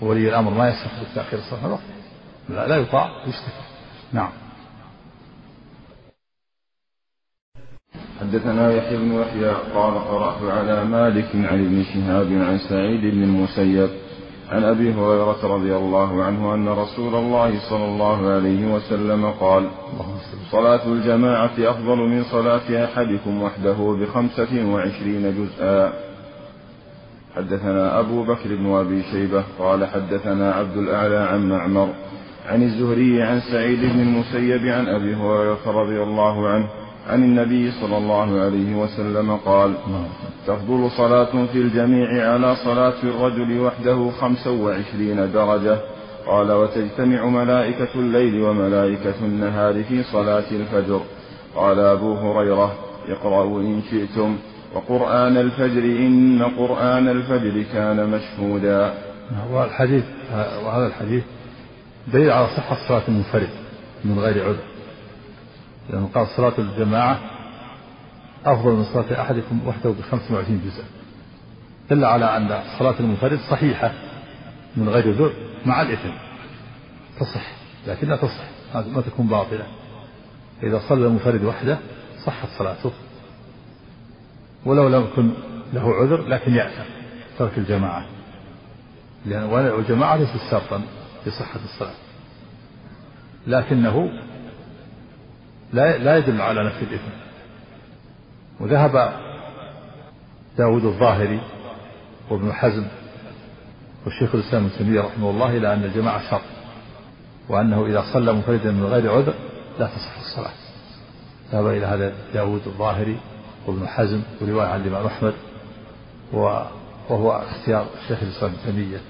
ولي الأمر ما يسمح بالتأخير الصلاة الوقت لا, لا يطاع. يشتكي. نعم. حدثنا يحيى بن يحيى قال قرأت على مالك عن ابن شهاب عن سعيد بن المسيب عن أبي هريرة رضي الله عنه أن رسول الله صلى الله عليه وسلم قال صلاة الجماعة أفضل من صلاة أحدكم وحده بخمسة وعشرين جزءا. حدثنا أبو بكر بن أبي شيبة قال حدثنا عبد الأعلى عن معمر عن الزهري عن سعيد بن المسيب عن أبي هريرة رضي الله عنه عن النبي صلى الله عليه وسلم قال تفضل صلاة في الجميع على صلاة الرجل وحده خمسا وعشرين درجة. قال وتجتمع ملائكة الليل وملائكة النهار في صلاة الفجر. قال أبو هريرة اقرأوا إن شئتم. وقرآن الفجر إن قرآن الفجر كان مشهودا. والحديث وهذا الحديث دليل على صحة صلاة المنفرد من غير عذر. لأنه قال صلاة الجماعة أفضل من صلاة أحدكم وحده ب 25 جزء دل على أن صلاة المنفرد صحيحة من غير ذر مع الإثم. تصح لكنها تصح ما تكون باطلة. إذا صلى المنفرد وحده صحت صلاته. ولو لم يكن له عذر لكن يأثم ترك الجماعة. لأن الجماعة ليست شرطا في صحة الصلاة. لكنه لا لا يدل على نفي الإثم. وذهب داود الظاهري وابن حزم والشيخ الإسلام ابن تيمية رحمه الله إلى أن الجماعة شرط وأنه إذا صلى منفردا من غير عذر لا تصح الصلاة. ذهب إلى هذا داود الظاهري وابن حزم ورواية عن الإمام أحمد وهو اختيار الشيخ الإسلام ابن تيمية.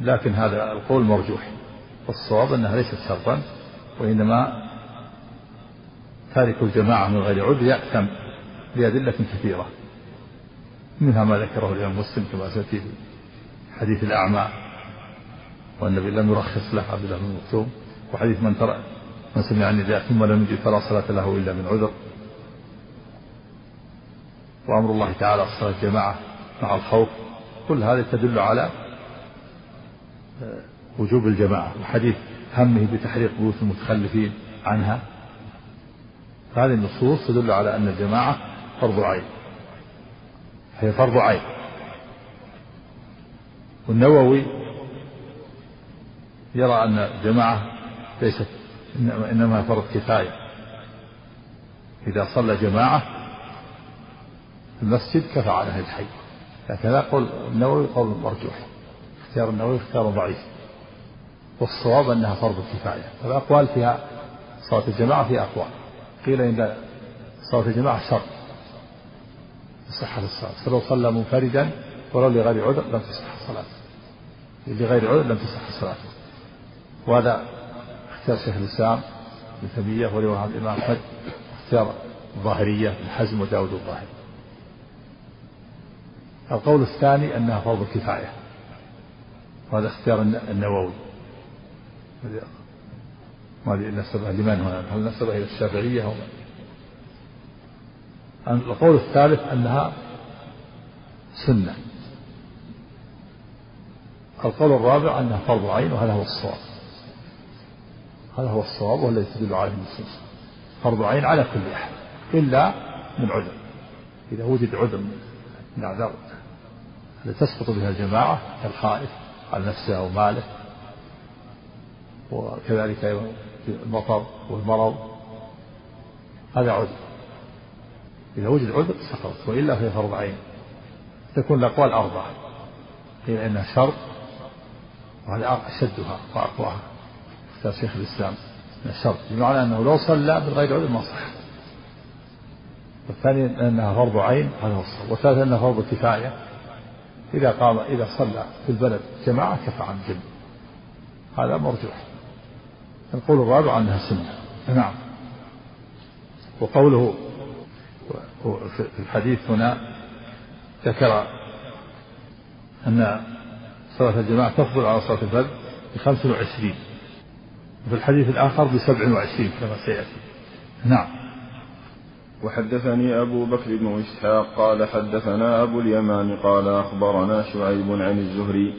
لكن هذا القول مرجوح. والصواب أنها ليست شرطا وإنما تارك الجماعة من غير عذر يأثم بأدلة كثيرة. منها ما ذكره الإمام مسلم كما سيأتي في حديث الأعمى والنبي لم يرخص له عبد الله بن مكتوم وحديث من ترى من سمع النداء ثم لم يجد فلا صلاة له إلا من عذر. وأمر الله تعالى صلاة الجماعة مع الخوف كل هذا تدل على وجوب الجماعة. وحديث همه بتحريق بيوت المتخلفين عنها. هذه النصوص تدل على أن الجماعة فرض عين. هي فرض عين. والنووي يرى أن الجماعة ليست إنما فرض كفاية. إذا صلى جماعة في المسجد كفى على أهل الحي. لكن هذا قول النووي قول مرجوح. اختيار النووي اختيار ضعيف. والصواب أنها فرض كفاية. الأقوال فيها صلاة الجماعة فيها أقوال. قيل إن صلاة الجماعة شرط صحة الصلاة. فلو صلى منفردا ولو لغير عذر لم تصح صلاته لغير عذر لم تصح صلاته وهذا اختيار شيخ الإسلام ابن تيمية ورواية عن الإمام أحمد. اختيار الظاهرية بن حزم وداود الظاهري. القول الثاني أنها فرض كفاية. وهذا اختيار النووي. ما أدري نسبها لمن هنا هل نسبها إلى الشافعية أو القول الثالث أنها سنة. القول الرابع أنها فرض عين وهذا هو الصواب. هذا هو الصواب والذي تدل عليه النصوص. فرض عين على كل أحد إلا من عذر. إذا وجد عذر من أعذار التي تسقط بها الجماعة كالخائف. على نفسه أو ماله. وكذلك أيضا المطر والمرض. هذا عذر. إذا وجد عذر سقطت وإلا فهي فرض عين. تكون الأقوال أربعة. قيل إنها شرط وهذا أشدها وأقواها. اختار شيخ الإسلام شرط بمعنى أنه لو صلى بغير عذر ما صح والثاني أنها فرض عين هذا هو الصواب. والثالث أنها فرض كفاية. إذا قام إذا صلى في البلد جماعة كفى عن جن هذا مرجوح. القول الرابع أنها سنة. نعم. وقوله في الحديث هنا ذكر أن صلاة الجماعة تفضل على صلاة الفجر بخمس وعشرين. وفي الحديث الآخر بسبع وعشرين كما سيأتي. نعم. وحدثني أبو بكر بن إسحاق قال حدثنا أبو اليمان قال أخبرنا شعيب عن الزهري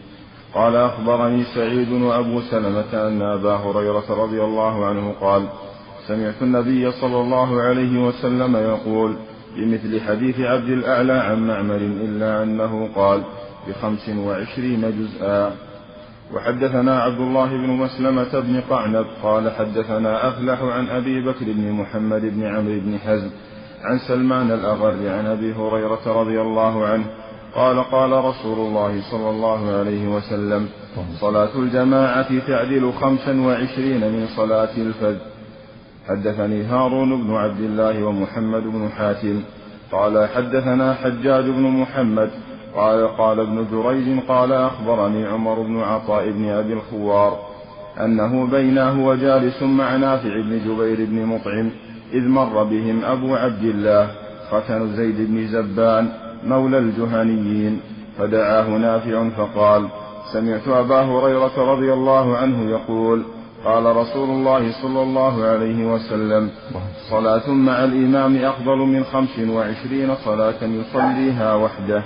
قال أخبرني سعيد وأبو سلمة أن أبا هريرة رضي الله عنه قال سمعت النبي صلى الله عليه وسلم يقول بمثل حديث عبد الأعلى عن معمر إلا أنه قال بخمس وعشرين جزءا. وحدثنا عبد الله بن مسلمة بن قعنب قال حدثنا أفلح عن أبي بكر بن محمد بن عمرو بن حزم عن سلمان الأغر عن أبي هريرة رضي الله عنه قال قال رسول الله صلى الله عليه وسلم صلاة الجماعة تعدل خمسا وعشرين من صلاة الفجر. حدثني هارون بن عبد الله ومحمد بن حاتم. قال حدثنا حجاج بن محمد. قال قال ابن جريج قال أخبرني عمر بن عطاء بن أبي الخوار أنه بينه وجالس مع نافع بن جبير بن مطعم إذ مر بهم أبو عبد الله ختن زيد بن زبان مولى الجهنيين فدعاه نافع فقال سمعت أبا هريرة رضي الله عنه يقول قال رسول الله صلى الله عليه وسلم صلاة مع الإمام أفضل من خمس وعشرين صلاة يصليها وحده.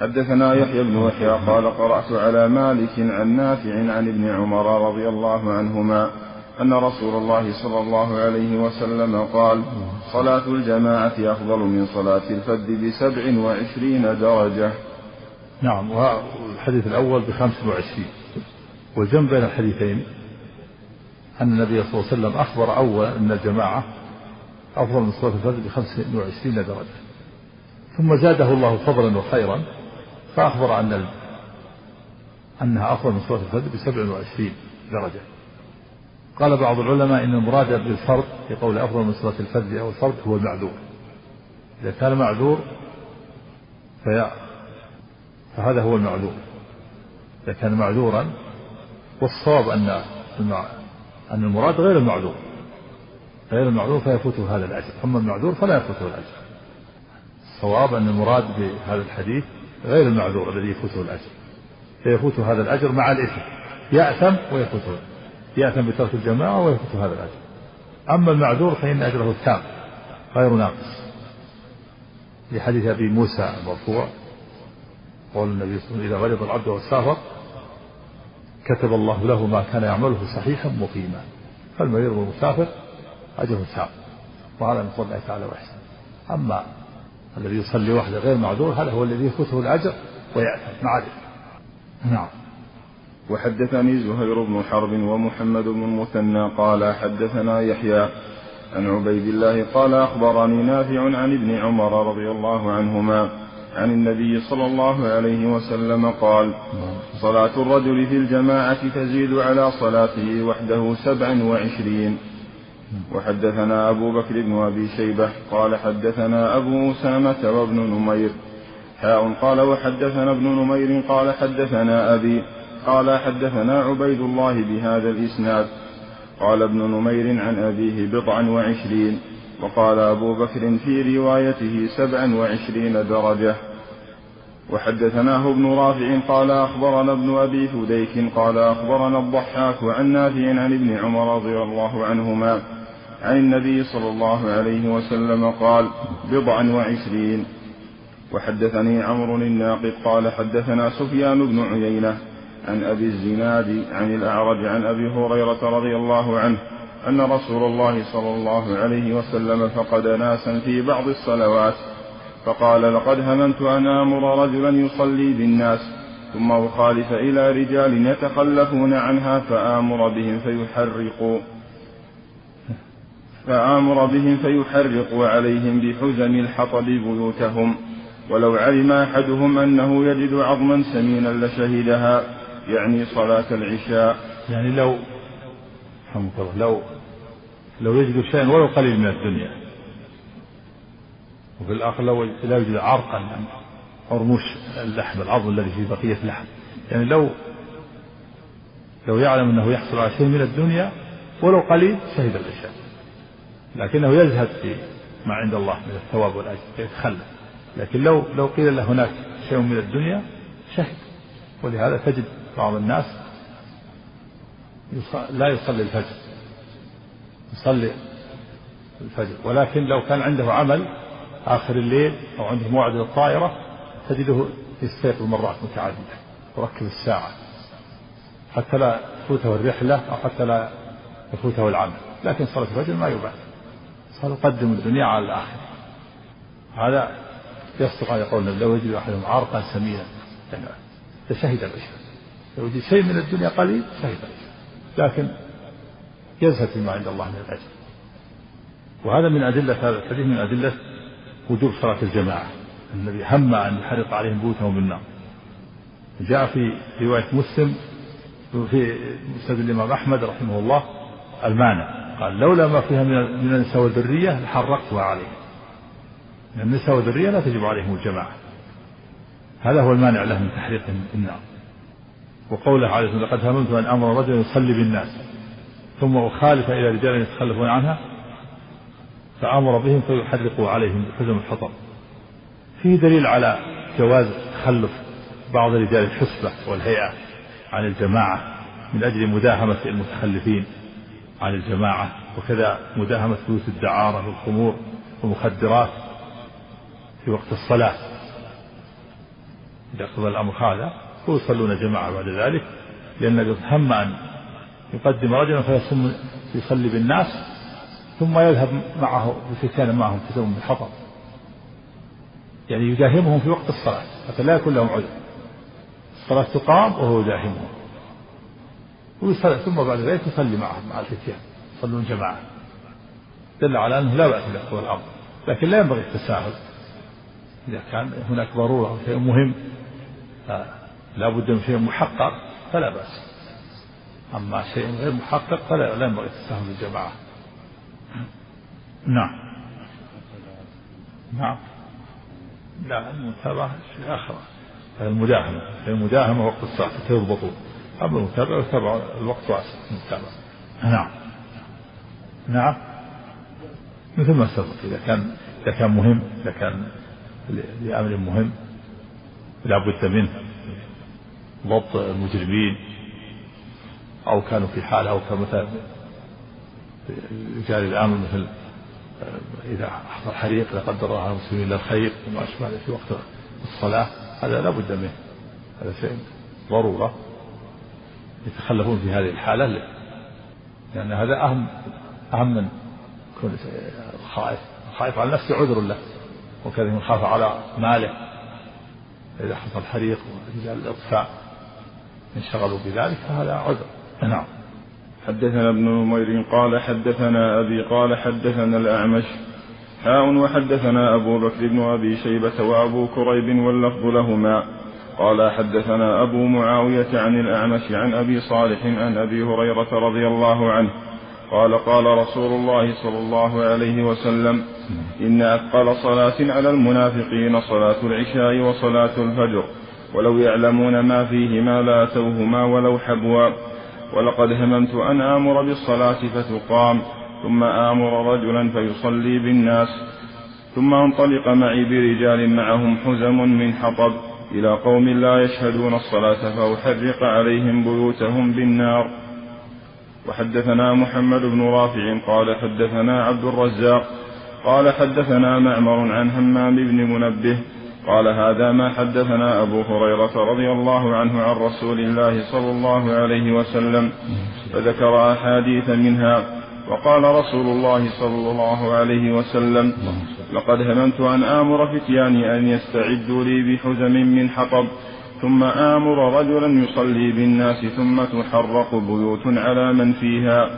حدثنا يحيى بن يحيى قال قرأت على مالك عن نافع عن ابن عمر رضي الله عنهما أن رسول الله صلى الله عليه وسلم قال صلاة الجماعة أفضل من صلاة الفد بسبع وعشرين درجة. نعم والحديث الأول بخمس وعشرين. والجمع بين الحديثين أن النبي صلى الله عليه وسلم أخبر أولا أن الجماعة أفضل من صلاة الفجر بخمس وعشرين درجة. ثم زاده الله فضلا وخيرا فأخبر أن أنها أفضل من صلاة الفجر بسبع وعشرين درجة. قال بعض العلماء إن المراد بالفرض في قول أفضل من صلاة الفجر أو الفرض هو المعذور. إذا كان معذور في فهذا هو المعذور. إذا كان معذورا والصواب أن أن المراد غير المعذور. غير المعذور فيفوته هذا الأجر. أما المعذور فلا يفوته الأجر. الصواب أن المراد بهذا الحديث غير المعذور الذي يفوته الأجر. فيفوت هذا الأجر مع الإثم. يأثم ويفوته. يأثم بترك الجماعة ويفوت هذا الأجر. أما المعذور فإن أجره تام غير ناقص. لحديث أبي موسى المرفوع قول النبي صلى الله عليه وسلم إذا مرض العبد والسافر كتب الله له ما كان يعمله صحيحا مقيما. فالمريض والمسافر أجره تام وهذا من فضل الله تعالى وإحسانه. أما الذي يصلي وحده غير معذور هذا هو الذي يفوته الأجر ويأثم مع نعم. وحدثني زهير بن حرب ومحمد بن المثنى قال حدثنا يحيى عن عبيد الله قال أخبرني نافع عن ابن عمر رضي الله عنهما عن النبي صلى الله عليه وسلم قال صلاة الرجل في الجماعة تزيد على صلاته وحده سبعا وعشرين. وحدثنا أبو بكر بن أبي شيبة قال حدثنا أبو أسامة وابن نمير. حاء قال وحدثنا ابن نمير قال حدثنا أبي قال حدثنا عبيد الله بهذا الإسناد. قال ابن نمير عن أبيه بضعا وعشرين وقال أبو بكر في روايته سبعا وعشرين درجة. وحدثناه ابن رافع قال أخبرنا ابن أبي فديك قال أخبرنا الضحاك عن نافع عن ابن عمر رضي الله عنهما عن النبي صلى الله عليه وسلم قال بضعا وعشرين. وحدثني عمرو الناقد قال حدثنا سفيان بن عيينة عن أبي الزناد عن الأعرج عن أبي هريرة رضي الله عنه أن رسول الله صلى الله عليه وسلم فقد ناسا في بعض الصلوات فقال لقد هممت أن آمر رجلا يصلي بالناس ثم أخالف إلى رجال يتخلفون عنها فآمر بهم فيحرقوا فآمر بهم فيحرقوا عليهم بحزم الحطب بيوتهم ولو علم أحدهم أنه يجد عظما سمينا لشهدها يعني صلاة العشاء. يعني لو لو لو يجد شيئا ولو قليل من الدنيا. وفي الآخر لو لا يجد عرقا عرموش اللحم العظم الذي فيه بقية لحم يعني لو لو يعلم أنه يحصل على شيء من الدنيا ولو قليل شهد العشاء. لكنه يزهد في ما عند الله من الثواب والأجر يتخلف لكن لو لو قيل له هناك شيء من الدنيا شهد. ولهذا تجد بعض الناس لا يصلي الفجر. يصلي الفجر. ولكن لو كان عنده عمل آخر الليل أو عنده موعد للطائرة تجده يستيقظ مرات متعددة. يركب الساعة. حتى لا تفوته الرحلة أو حتى لا يفوته العمل. لكن صلاة الفجر ما يبالي. يقدم الدنيا على الآخرة هذا يصدق أن يقول لو يجد أحدهم عرقا سمينا. يعني لشهد العشاء. لو يجد شيء من الدنيا قليل شهد لكن يزهد فيما عند الله من الأجر. وهذا من أدلة هذا الحديث من أدلة وجوب صلاة الجماعة. الذي هم أن يحرق عليهم بيوتهم بالنار. جاء في رواية مسلم في مسند الإمام أحمد رحمه الله المانع قال لولا ما فيها من النساء والذرية لحرقتها عليهم. النساء والذرية لا تجب عليهم الجماعة. هذا هو المانع له من تحريق النار. وقوله عليه الصلاة لقد هممت أن أمر رجلا يصلي بالناس ثم أخالف إلى رجال يتخلفون عنها فأمر بهم فيحرقوا عليهم بحزم الحطب. فيه دليل على جواز تخلف بعض رجال الحسبة والهيئة عن الجماعة من أجل مداهمة المتخلفين عن الجماعة وكذا مداهمة بيوت الدعارة والخمور والمخدرات في وقت الصلاة. إذا قضى الأمر هذا ويصلون جماعة بعد ذلك لأن هم أن يقدم رجلا فيصم يصلي بالناس ثم يذهب معه بفتان معهم فتن بالحطب يعني يداهمهم في وقت الصلاة حتى لا يكون لهم عذر. الصلاة تقام وهو يداهمهم. ويصلي ثم بعد ذلك يصلي معهم مع الفتيان يصلون جماعة. دل على أنه لا بأس بهذا الأمر لكن لا ينبغي التساهل. إذا كان هناك ضرورة أو شيء مهم لا بد من شيء محقق فلا بأس. أما شيء غير محقق فلا لا ينبغي التساهل بالجماعة نعم. نعم. لا المتابعة شيء آخر المداهمة. المداهمة وقت الصلاة تضبطوا أما المتابعة يتابع الوقت واسع المتابعة. نعم. نعم. مثل ما سبق إذا كان إذا كان مهم إذا كان لأمر مهم لا بد منه. ضبط المجرمين أو كانوا في حال أو كمثلا رجال الأمر مثل إذا حصل حريق لا قدر الله على المسلمين إلا الخير وما أشبه في وقت الصلاة هذا لا بد منه هذا شيء ضرورة يتخلفون في هذه الحالة لأن هذا أهم أهم من كون الخائف الخائف على نفسه عذر له وكذا من خاف على ماله إذا حصل حريق ورجال الإطفاء. انشغلوا بذلك فهذا عذر. نعم. حدثنا ابن نمير قال حدثنا أبي قال حدثنا الأعمش. حاء وحدثنا أبو بكر بن أبي شيبة وأبو كريب واللفظ لهما. قال حدثنا أبو معاوية عن الأعمش عن أبي صالح عن أبي هريرة رضي الله عنه. قال قال رسول الله صلى الله عليه وسلم إن أثقل صلاة على المنافقين صلاة العشاء وصلاة الفجر. ولو يعلمون ما فيهما لاتوهما ولو حبوا. ولقد هممت أن آمر بالصلاة فتقام ثم آمر رجلا فيصلي بالناس. ثم انطلق معي برجال معهم حزم من حطب إلى قوم لا يشهدون الصلاة فأحرق عليهم بيوتهم بالنار. وحدثنا محمد بن رافع قال حدثنا عبد الرزاق قال حدثنا معمر عن همام بن منبه قال هذا ما حدثنا أبو هريرة رضي الله عنه عن رسول الله صلى الله عليه وسلم فذكر أحاديث منها. وقال رسول الله صلى الله عليه وسلم لقد هممت أن آمر فتياني أن يستعدوا لي بحزم من حطب ثم آمر رجلا يصلي بالناس ثم تحرق بيوت على من فيها.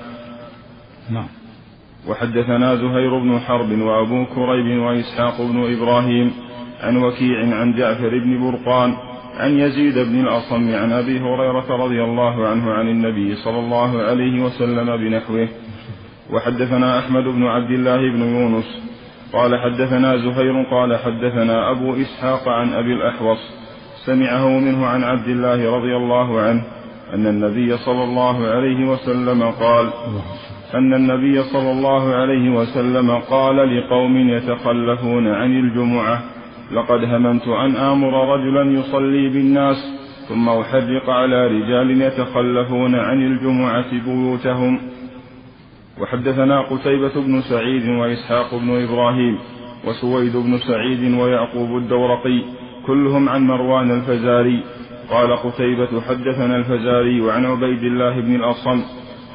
نعم. وحدثنا زهير بن حرب وأبو كريب وإسحاق بن إبراهيم عن وكيع عن جعفر بن برقان عن يزيد بن الأصم عن أبي هريرة رضي الله عنه عن النبي صلى الله عليه وسلم بنحوه. وحدثنا أحمد بن عبد الله بن يونس قال حدثنا زهير قال حدثنا أبو إسحاق عن أبي الأحوص سمعه منه عن عبد الله رضي الله عنه أن النبي صلى الله عليه وسلم قال أن النبي صلى الله عليه وسلم قال لقوم يتخلفون عن الجمعة لقد هممت أن آمر رجلا يصلي بالناس ثم أحرق على رجال يتخلفون عن الجمعة بيوتهم. وحدثنا قتيبة بن سعيد وإسحاق بن إبراهيم وسويد بن سعيد ويعقوب الدورقي كلهم عن مروان الفزاري. قال قتيبة حدثنا الفزاري عن عبيد الله بن الأصم.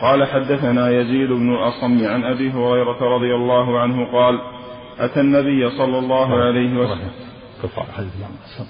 قال حدثنا يزيد بن الأصم عن أبي هريرة رضي الله عنه قال أتى النبي صلى الله عليه وسلم 个法还是两个圣。